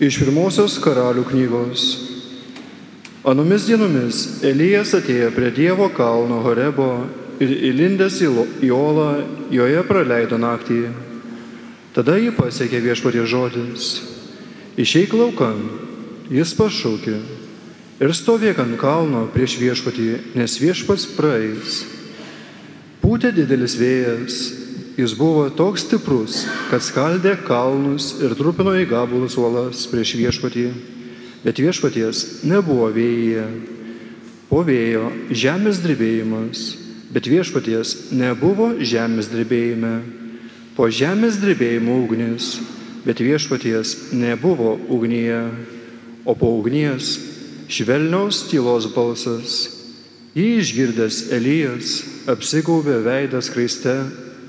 Iš pirmosios karalių knygos. Anomis dienomis Elijas atėjo prie Dievo kalno Horebo ir įlindęs į olą joje praleido naktį. Tada jį pasiekė viešpatie žodis. Išeik laukan, jis pašaukė. Ir stovėk ant kalno prieš viešpatį, nes viešpats praeis. Pūtė didelis vėjas, jis buvo toks stiprus, kad skaldė kalnus ir trupino į gabalus uolas prieš viešpatį, bet viešpaties nebuvo vėjyje. Po vėjo žemės drebėjimas, bet viešpaties nebuvo žemės drebėjime. Po žemės drebėjimo ugnis, bet viešpaties nebuvo ugnyje, o po ugnies švelnios tylos balsas. Jį išgirdęs Elijas apsigaubė veidą skraiste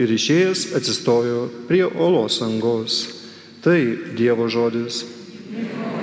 ir išėjęs atsistojo prie olos angos. Tai Dievo žodis. Viešpatie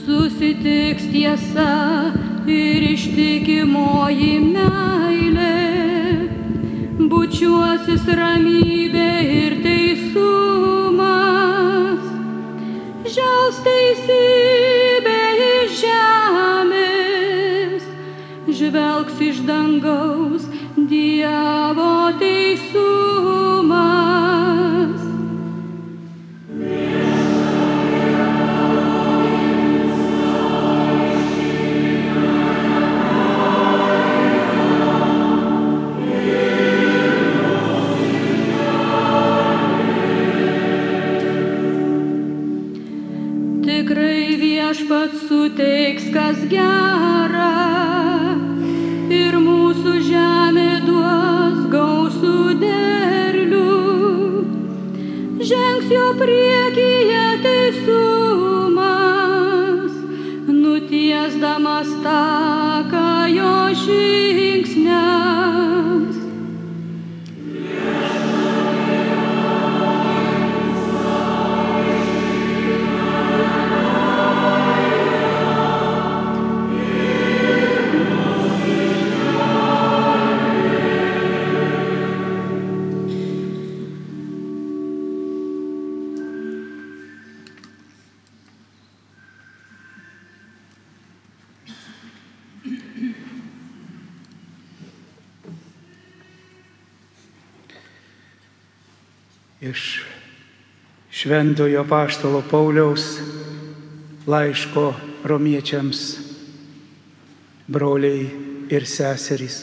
Susitiks tiesa ir ištikimoji meilė, bučiuosis ramybė ir teisumas, žals teisybė iš žemės, žvelgs iš dangaus Dievo teisumas. Šventojo Paštalo Pauliaus laiško romiečiams, broliai ir seserys.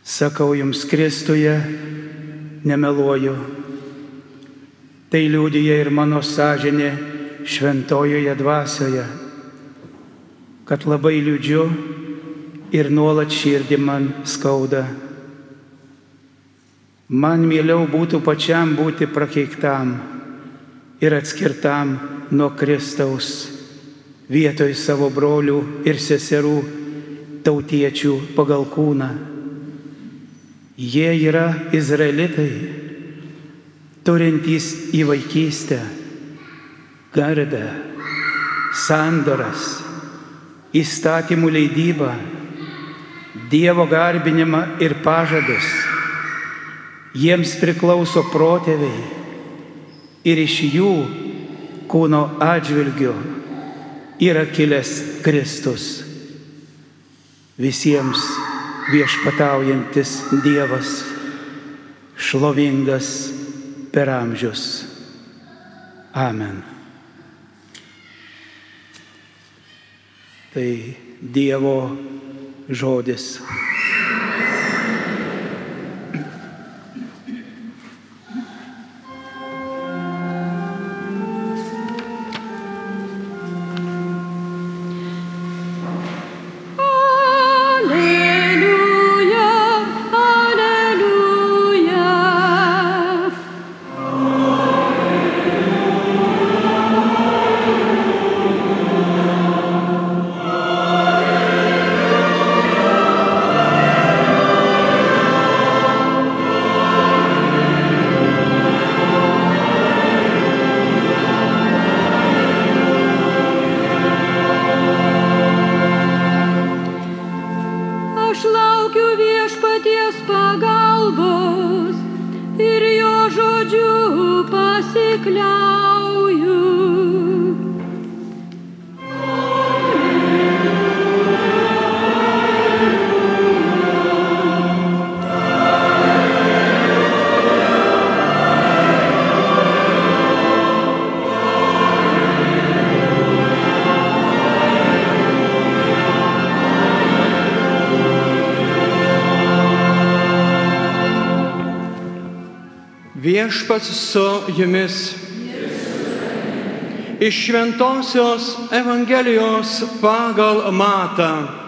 Sakau jums Kristuje, nemeluoju. Tai liūdija ir mano sąžinė šventojoje dvasioje, kad labai liūdžiu ir nuolat širdį man skauda. Man mieliau būtų pačiam būti prakeiktam ir atskirtam nuo Kristaus vietoj savo brolių ir seserų tautiečių pagal kūną. Jie yra izraelitai, turintys į vaikystę, garbę, sandoras, įstatymų leidybą, Dievo garbinimą ir pažadus. Jiems priklauso protėviai ir iš jų kūno atžvilgių yra kilęs Kristus. Visiems viešpataujantis Dievas, šlovingas per amžius. Amen. Tai Dievo žodis. Viešpats su jumis. Iš Šventojios Evangelijos pagal Matą.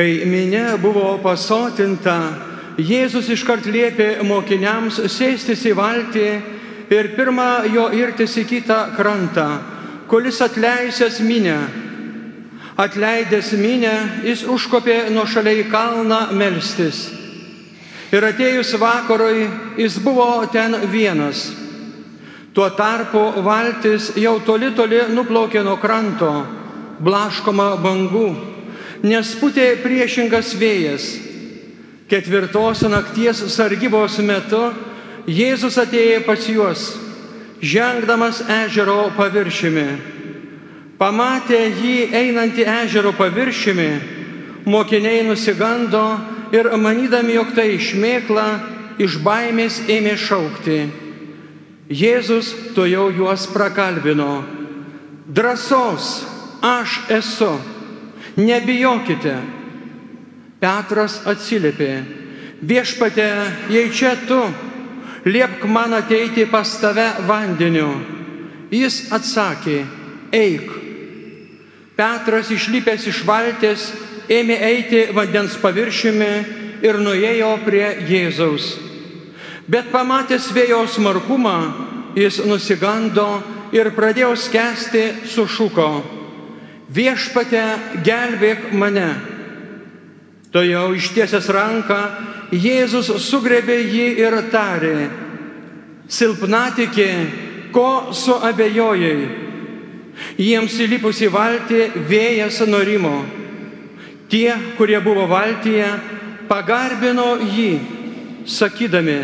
Kai minė buvo pasotinta, Jėzus iškart liepė mokiniams sėstis į valtį ir pirmą jo irtis į kitą krantą, kuris atleisęs minę. Atleidęs minę, jis užkopė nuo šalia į kalną melstis. Ir atėjus vakarui, jis buvo ten vienas. Tuo tarpu valtis jau toli toli nuplaukė nuo kranto, blaškoma bangų nes putė priešingas vėjas. Ketvirtos nakties sargybos metu Jėzus atėjo pas juos, žengdamas ežero paviršiumi. Pamatė jį einantį ežero paviršiumi, mokiniai nusigando ir manydami, jog tai išmėkla, iš baimės ėmė šaukti. Jėzus to jau juos prakalbino. Drąsos, aš esu nebijokite. Petras atsiliepė, viešpate, jei čia tu, liepk man ateiti pas tave vandeniu. Jis atsakė, eik. Petras išlipęs iš valties ėmė eiti vandens paviršiumi ir nuėjo prie Jėzaus. Bet pamatęs vėjo smarkumą, jis nusigando ir pradėjo skęsti sušuko viešpate gelbėk mane. To jau ištiesęs ranką, Jėzus sugrebė jį ir tarė, silpnatikė, ko suabejojai. Jiems įlipus į valtį vėjas norimo. Tie, kurie buvo valtyje, pagarbino jį, sakydami,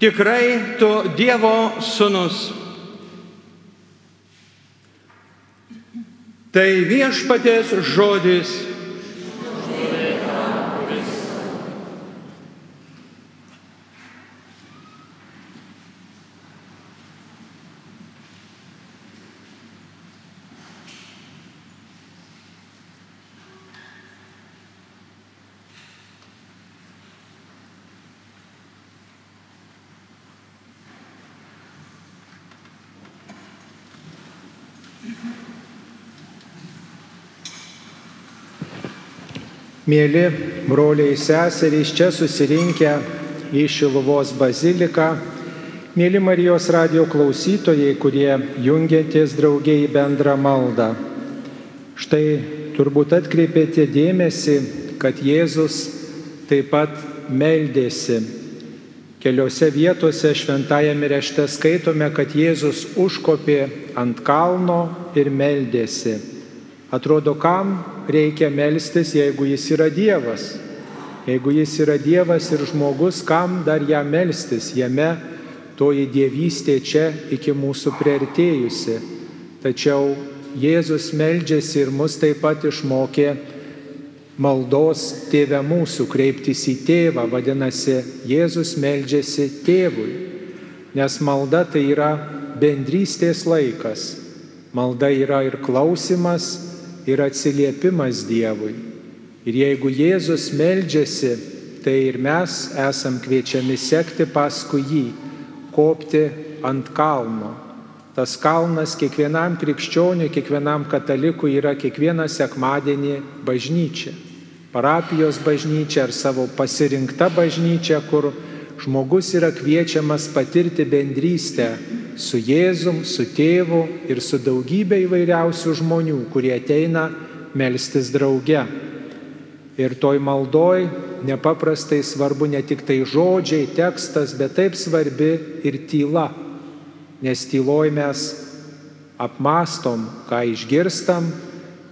tikrai tu Dievo sunus. Tai viešpatės žodis. Mėly broliai seserys, čia susirinkę į Šiluvos baziliką, mėly Marijos radio klausytojai, kurie jungiatės draugiai į bendrą maldą. Štai turbūt atkreipėte dėmesį, kad Jėzus taip pat meldėsi. Keliose vietose šventajame rešte skaitome, kad Jėzus užkopė ant kalno ir meldėsi. Atrodo, kam reikia melstis, jeigu jis yra Dievas? Jeigu jis yra Dievas ir žmogus, kam dar ją melstis? Jame toji dievystė čia iki mūsų priartėjusi. Tačiau Jėzus meldžiasi ir mus taip pat išmokė maldos tėvę mūsų, kreiptis į tėvą, vadinasi, Jėzus meldžiasi tėvui, nes malda tai yra bendrystės laikas. Malda yra ir klausimas, ir atsiliepimas Dievui. Ir jeigu Jėzus meldžiasi, tai ir mes esam kviečiami sekti paskui jį, kopti ant kalno. Tas kalnas kiekvienam krikščioniui, kiekvienam katalikui yra kiekvieną sekmadienį bažnyčia. Parapijos bažnyčia ar savo pasirinkta bažnyčia, kur žmogus yra kviečiamas patirti bendrystę su Jėzum, su tėvu ir su daugybė įvairiausių žmonių, kurie ateina melstis drauge. Ir toj maldoj nepaprastai svarbu ne tik tai žodžiai, tekstas, bet taip svarbi ir tyla. Nes tyloj mes apmastom, ką išgirstam,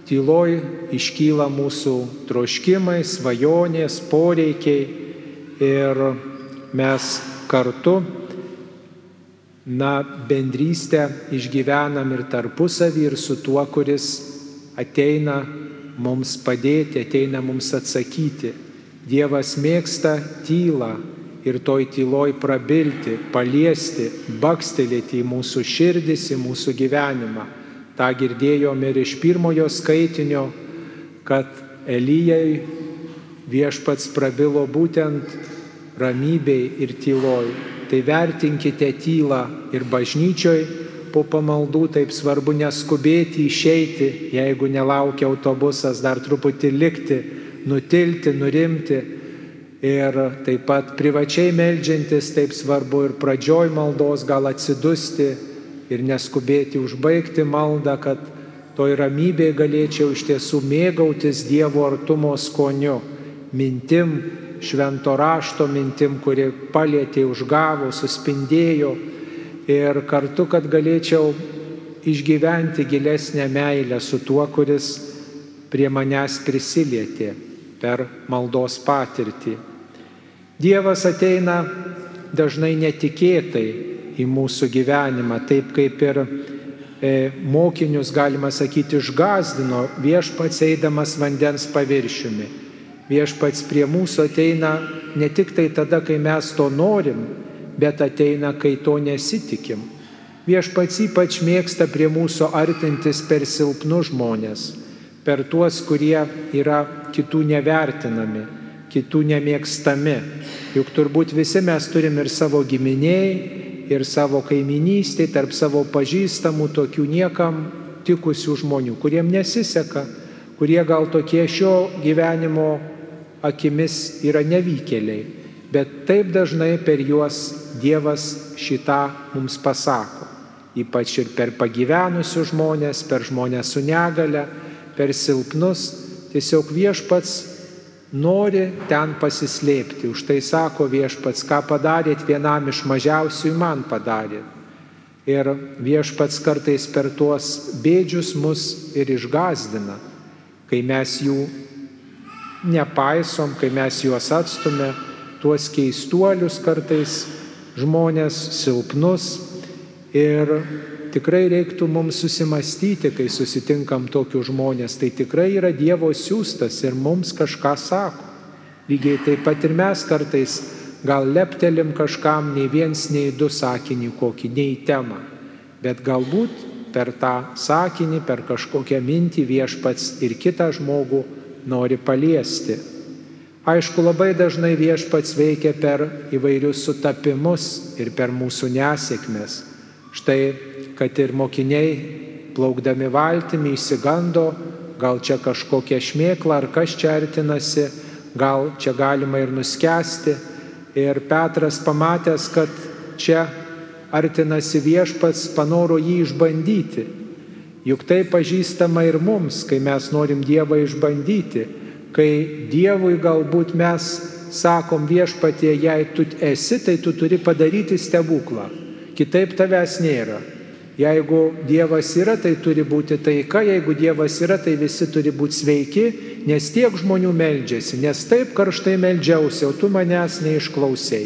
tyloj iškyla mūsų troškimai, svajonės, poreikiai ir mes kartu na, bendrystę išgyvenam ir tarpusavį, ir su tuo, kuris ateina mums padėti, ateina mums atsakyti. Dievas mėgsta tylą ir toj tyloj prabilti, paliesti, bakstelėti į mūsų širdis, į mūsų gyvenimą. Ta girdėjome ir iš pirmojo skaitinio, kad Elyjai viešpats prabilo būtent ramybei ir tyloj tai vertinkite tylą ir bažnyčioj po pamaldų taip svarbu neskubėti išeiti, jeigu nelaukia autobusas, dar truputį likti, nutilti, nurimti. Ir taip pat privačiai melžiantis taip svarbu ir pradžioj maldos gal atsidusti ir neskubėti užbaigti maldą, kad toj ramybėje galėčiau iš tiesų mėgautis Dievo artumo skoniu, mintim, švento rašto mintim, kuri palėtė, užgavo, suspindėjo ir kartu, kad galėčiau išgyventi gilesnę meilę su tuo, kuris prie manęs prisilietė per maldos patirtį. Dievas ateina dažnai netikėtai į mūsų gyvenimą, taip kaip ir e, mokinius, galima sakyti, išgazdino viešpats eidamas vandens paviršiumi. Viešpats prie mūsų ateina ne tik tai tada, kai mes to norim, bet ateina, kai to nesitikim. Viešpats ypač mėgsta prie mūsų artintis per silpnus žmonės, per tuos, kurie yra kitų nevertinami, kitų nemėgstami. Juk turbūt visi mes turim ir savo giminiai, ir savo kaiminystėje, tarp savo pažįstamų tokių niekam tikusių žmonių, kuriem nesiseka, kurie gal tokie šio gyvenimo akimis yra nevykėliai, bet taip dažnai per juos Dievas šitą mums pasako. Ypač ir per pagyvenusius žmonės, per žmonės su negale, per silpnus. Tiesiog viešpats nori ten pasislėpti. Už tai sako viešpats, ką padarėt vienam iš mažiausių, man padarėt. Ir viešpats kartais per tuos bėdžius mus ir išgazdina, kai mes jų nepaisom, kai mes juos atstume, tuos keistuolius kartais žmonės silpnus. Ir tikrai reiktų mums susimastyti, kai susitinkam tokius žmonės, tai tikrai yra Dievo siūstas ir mums kažką sako. Lygiai taip pat ir mes kartais gal leptelim kažkam nei viens, nei du sakinį kokį, nei temą, bet galbūt per tą sakinį, per kažkokią mintį viešpats ir kitą žmogų nori paliesti. Aišku, labai dažnai viešpats veikia per įvairius sutapimus ir per mūsų nesėkmės. Štai, kad ir mokiniai plaukdami valtimi įsigando, gal čia kažkokia šmėkla ar kas čia artinasi, gal čia galima ir nuskesti. Ir Petras pamatęs, kad čia artinasi viešpats, panoro jį išbandyti. Juk tai pažįstama ir mums, kai mes norim Dievą išbandyti, kai Dievui galbūt mes sakom viešpatie, jei tu esi, tai tu turi padaryti stebuklą, kitaip tavęs nėra. Jeigu Dievas yra, tai turi būti taika, jeigu Dievas yra, tai visi turi būti sveiki, nes tiek žmonių meldžiasi, nes taip karštai meldžiausi, o tu manęs neišklausai.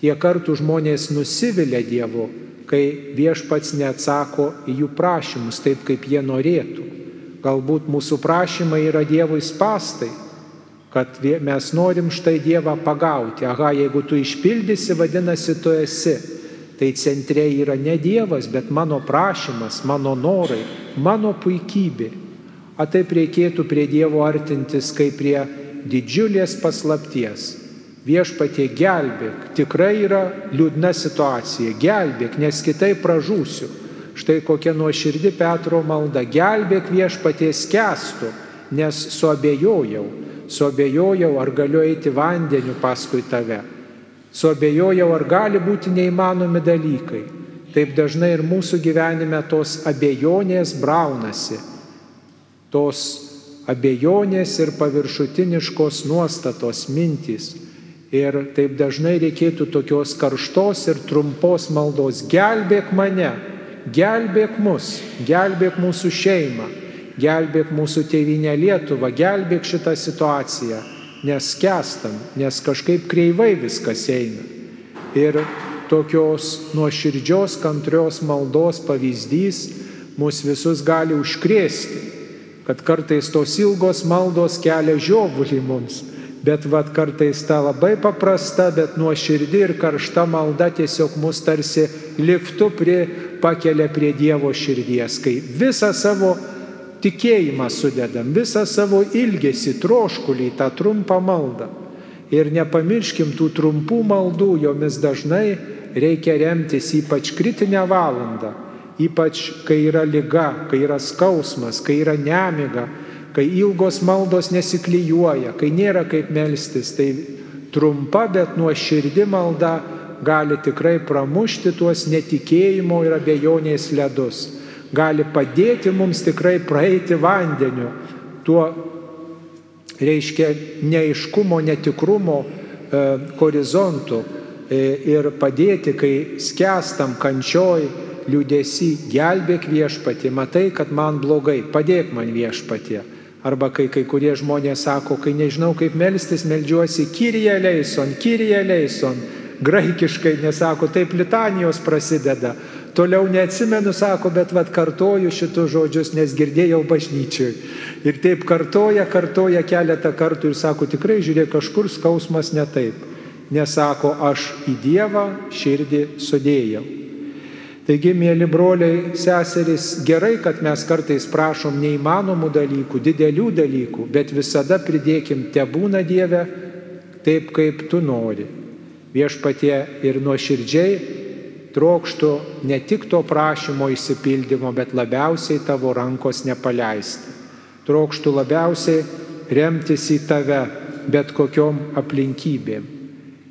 Tie kartų žmonės nusivilia Dievu, kai viešpats neatsako į jų prašymus taip, kaip jie norėtų. Galbūt mūsų prašymai yra Dievui spastai, kad mes norim štai Dievą pagauti. Aha, jeigu tu išpildysi, vadinasi, tu esi tai centre yra ne Dievas, bet mano prašymas, mano norai, mano puikybė. O taip reikėtų prie Dievo artintis kaip prie didžiulės paslapties. Viešpatie gelbėk, tikrai yra liūdna situacija, gelbėk, nes kitaip pražūsiu. Štai kokia nuoširdi Petro malda, gelbėk viešpatie skęstu, nes suabejojau, suabejojau, ar galiu eiti vandeniu paskui tave suabejojau, ar gali būti neįmanomi dalykai. Taip dažnai ir mūsų gyvenime tos abejonės braunasi. Tos abejonės ir paviršutiniškos nuostatos mintys. Ir taip dažnai reikėtų tokios karštos ir trumpos maldos. Gelbėk mane, gelbėk mus, gelbėk mūsų šeimą, gelbėk mūsų tėvynę Lietuvą, gelbėk šitą situaciją nes kestam, nes kažkaip kreivai viskas eina. Ir tokios nuoširdžios, kantrios maldos pavyzdys mus visus gali užkrėsti, kad kartais tos ilgos maldos kelia žiovulį mums, bet vad kartais ta labai paprasta, bet nuoširdi ir karšta malda tiesiog mus tarsi liftu prie, pakelia prie Dievo širdies, kai visą savo tikėjimą sudedam, visą savo ilgesį, troškulį, tą trumpą maldą. Ir nepamirškim tų trumpų maldų, jomis dažnai reikia remtis ypač kritinę valandą, ypač kai yra lyga, kai yra skausmas, kai yra nemiga, kai ilgos maldos nesiklyjuoja, kai nėra kaip melstis. Tai trumpa, bet nuoširdi malda gali tikrai pramušti tuos netikėjimo ir abejonės ledus gali padėti mums tikrai praeiti vandeniu, tuo reiškia neiškumo, netikrumo e, horizontu e, ir padėti, kai skęstam kančioj, liūdėsi, gelbėk viešpatį, matai, kad man blogai, padėk man viešpatį. Arba kai kai kurie žmonės sako, kai nežinau kaip melstis, melžiuosi Kyrie Leison, Kyrie Leison, graikiškai nesako, taip litanijos prasideda. Toliau neatsimenu, sako, bet vad kartoju šitus žodžius, nes girdėjau bažnyčiui. Ir taip kartoja, kartoja keletą kartų ir sako, tikrai žiūrėk, kažkur skausmas ne taip. Nesako, aš į Dievą širdį sudėjau. Taigi, mėly broliai, seserys, gerai, kad mes kartais prašom neįmanomų dalykų, didelių dalykų, bet visada pridėkim, te būna Dieve taip, kaip tu nori. Viešpatie ir nuoširdžiai trokštų ne tik to prašymo įsipildymo, bet labiausiai tavo rankos nepaleisti. Trokštų labiausiai remtis į tave bet kokiom aplinkybėm.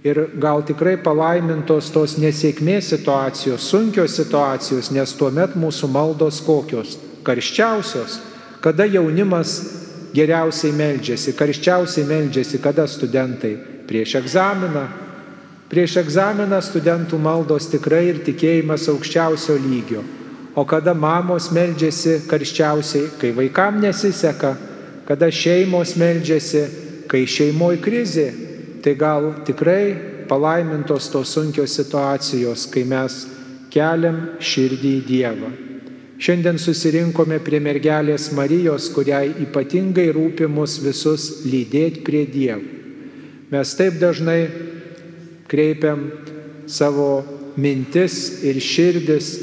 Ir gal tikrai palaimintos tos nesėkmės situacijos, sunkios situacijos, nes tuomet mūsų maldos kokios? Karščiausios. Kada jaunimas geriausiai meldžiasi, karščiausiai meldžiasi, kada studentai prieš egzaminą, Prieš egzaminą studentų maldos tikrai ir tikėjimas aukščiausio lygio. O kada mamos meldžiasi karščiausiai, kai vaikam nesiseka, kada šeimos meldžiasi, kai šeimoji krizė, tai gal tikrai palaimintos tos sunkios situacijos, kai mes keliam širdį į Dievą. Šiandien susirinkome prie mergelės Marijos, kuriai ypatingai rūpi mus visus lydėti prie Dievo. Mes taip dažnai kreipiam savo mintis ir širdis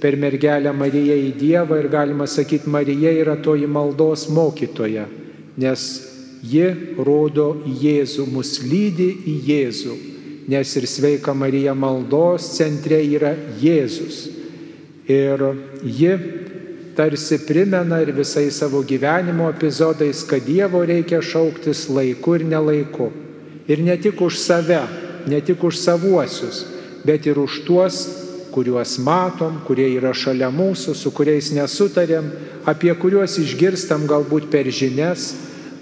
per mergelę Mariją į Dievą ir galima sakyti, Marija yra toji maldos mokytoja, nes ji rodo į Jėzų, mus lydi į Jėzų, nes ir sveika Marija maldos centre yra Jėzus. Ir ji tarsi primena ir visai savo gyvenimo epizodais, kad Dievo reikia šauktis laiku ir nelaiku. Ir ne tik už save, ne tik už savuosius, bet ir už tuos, kuriuos matom, kurie yra šalia mūsų, su kuriais nesutarėm, apie kuriuos išgirstam galbūt per žinias,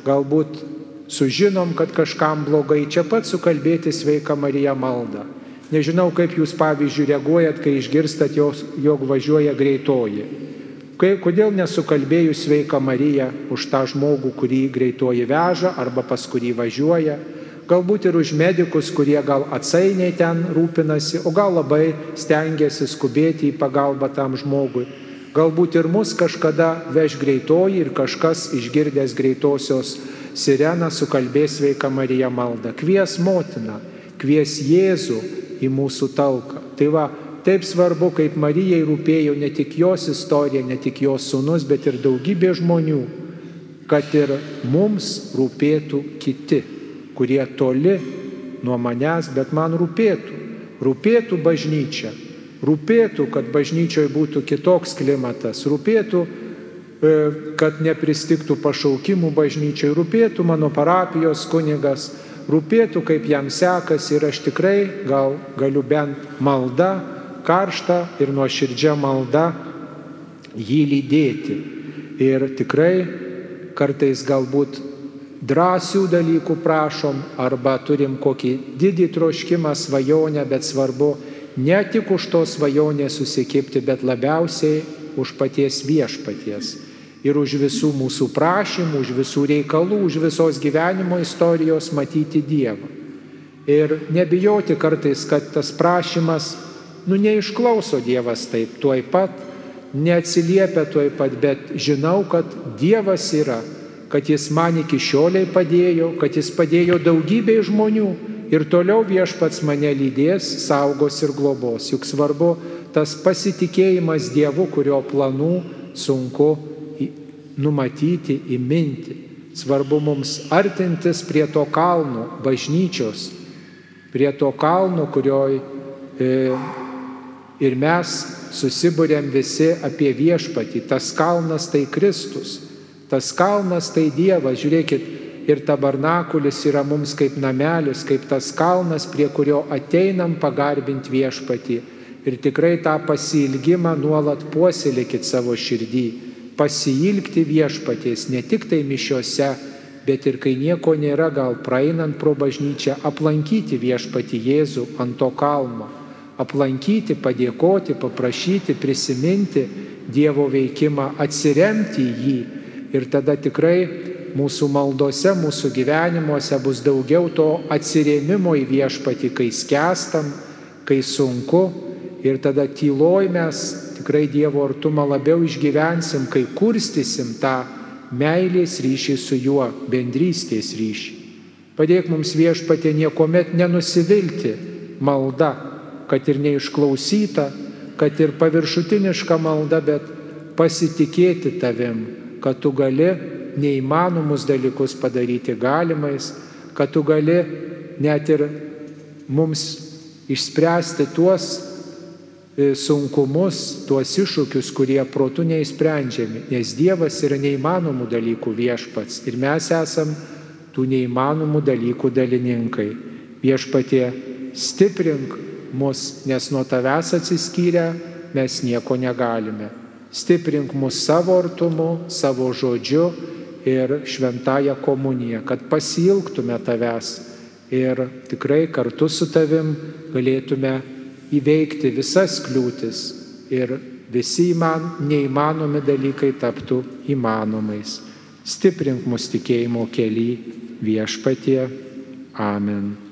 galbūt sužinom, kad kažkam blogai, čia pat sukalbėti sveika Marija malda. Nežinau, kaip jūs pavyzdžiui reaguojat, kai išgirstat, jos, jog važiuoja greitoji. Kai, kodėl nesukalbėjus sveika Marija už tą žmogų, kurį greitoji veža arba pas kurį važiuoja, galbūt ir už medikus, kurie gal atsainiai ten rūpinasi, o gal labai stengiasi skubėti į pagalbą tam žmogui. Galbūt ir mus kažkada veš greitoji ir kažkas išgirdęs greitosios sireną sukalbės sveika Marija malda. Kvies motiną, kvies Jėzų į mūsų talką. Tai va, taip svarbu, kaip Marijai rūpėjo ne tik jos istorija, ne tik jos sunus, bet ir daugybė žmonių, kad ir mums rūpėtų kiti, kurie toli nuo manęs, bet man rūpėtų. Rūpėtų bažnyčia, rūpėtų, kad bažnyčioje būtų kitoks klimatas, rūpėtų, e, kad nepristiktų pašaukimų bažnyčiai, rūpėtų mano parapijos kunigas, rūpėtų, kaip jam sekasi ir aš tikrai gal galiu bent malda, karšta ir nuoširdžia malda jį lydėti. Ir tikrai kartais galbūt drąsių dalykų prašom arba turim kokį didį troškimą, svajonę, bet svarbu ne tik už to svajonę susikipti, bet labiausiai už paties viešpaties ir už visų mūsų prašymų, už visų reikalų, už visos gyvenimo istorijos matyti Dievą. Ir nebijoti kartais, kad tas prašymas, nu neišklauso Dievas taip tuoj pat, neatsiliepia tuoj pat, bet žinau, kad Dievas yra, kad Jis man iki šioliai padėjo, kad Jis padėjo daugybei žmonių ir toliau viešpats mane lydės, saugos ir globos. Juk svarbu tas pasitikėjimas Dievu, kurio planų sunku numatyti, įminti. Svarbu mums artintis prie to kalno, bažnyčios, prie to kalno, kurioj e, ir mes susibūrėm visi apie viešpatį. Tas kalnas tai Kristus, tas kalnas tai Dievas. Žiūrėkit, ir tabernakulis yra mums kaip namelis, kaip tas kalnas, prie kurio ateinam pagarbinti viešpatį. Ir tikrai tą pasilgimą nuolat puoselėkit savo širdį. Pasilgti viešpaties ne tik tai mišiuose, bet ir kai nieko nėra, gal praeinant pro bažnyčią, aplankyti viešpati Jėzų ant to kalno, aplankyti, padėkoti, paprašyti, prisiminti Dievo veikimą, atsiremti į jį. Ir tada tikrai mūsų maldose, mūsų gyvenimuose bus daugiau to atsirėmimo į viešpatį, kai skęstam, kai sunku ir tada tyloj mes tikrai Dievo artumą labiau išgyvensim, kai kurstysim tą meilės ryšį su juo, bendrystės ryšį. Padėk mums viešpatė niekuomet nenusivilti malda, kad ir neišklausyta, kad ir paviršutiniška malda, bet pasitikėti tavim, kad tu gali neįmanomus dalykus padaryti galimais, kad tu gali net ir mums išspręsti tuos E, sunkumus, tuos iššūkius, kurie protų neįsprendžiami, nes Dievas yra neįmanomų dalykų viešpats ir mes esam tų neįmanomų dalykų dalininkai. Viešpatie, stiprink mus, nes nuo tavęs atsiskyrę mes nieko negalime. Stiprink mus savo artumu, savo žodžiu ir šventąją komuniją, kad pasilgtume tavęs ir tikrai kartu su tavim galėtume įveikti visas kliūtis ir visi man neįmanomi dalykai taptų įmanomais. Stiprink mus tikėjimo keli viešpatie. Amen.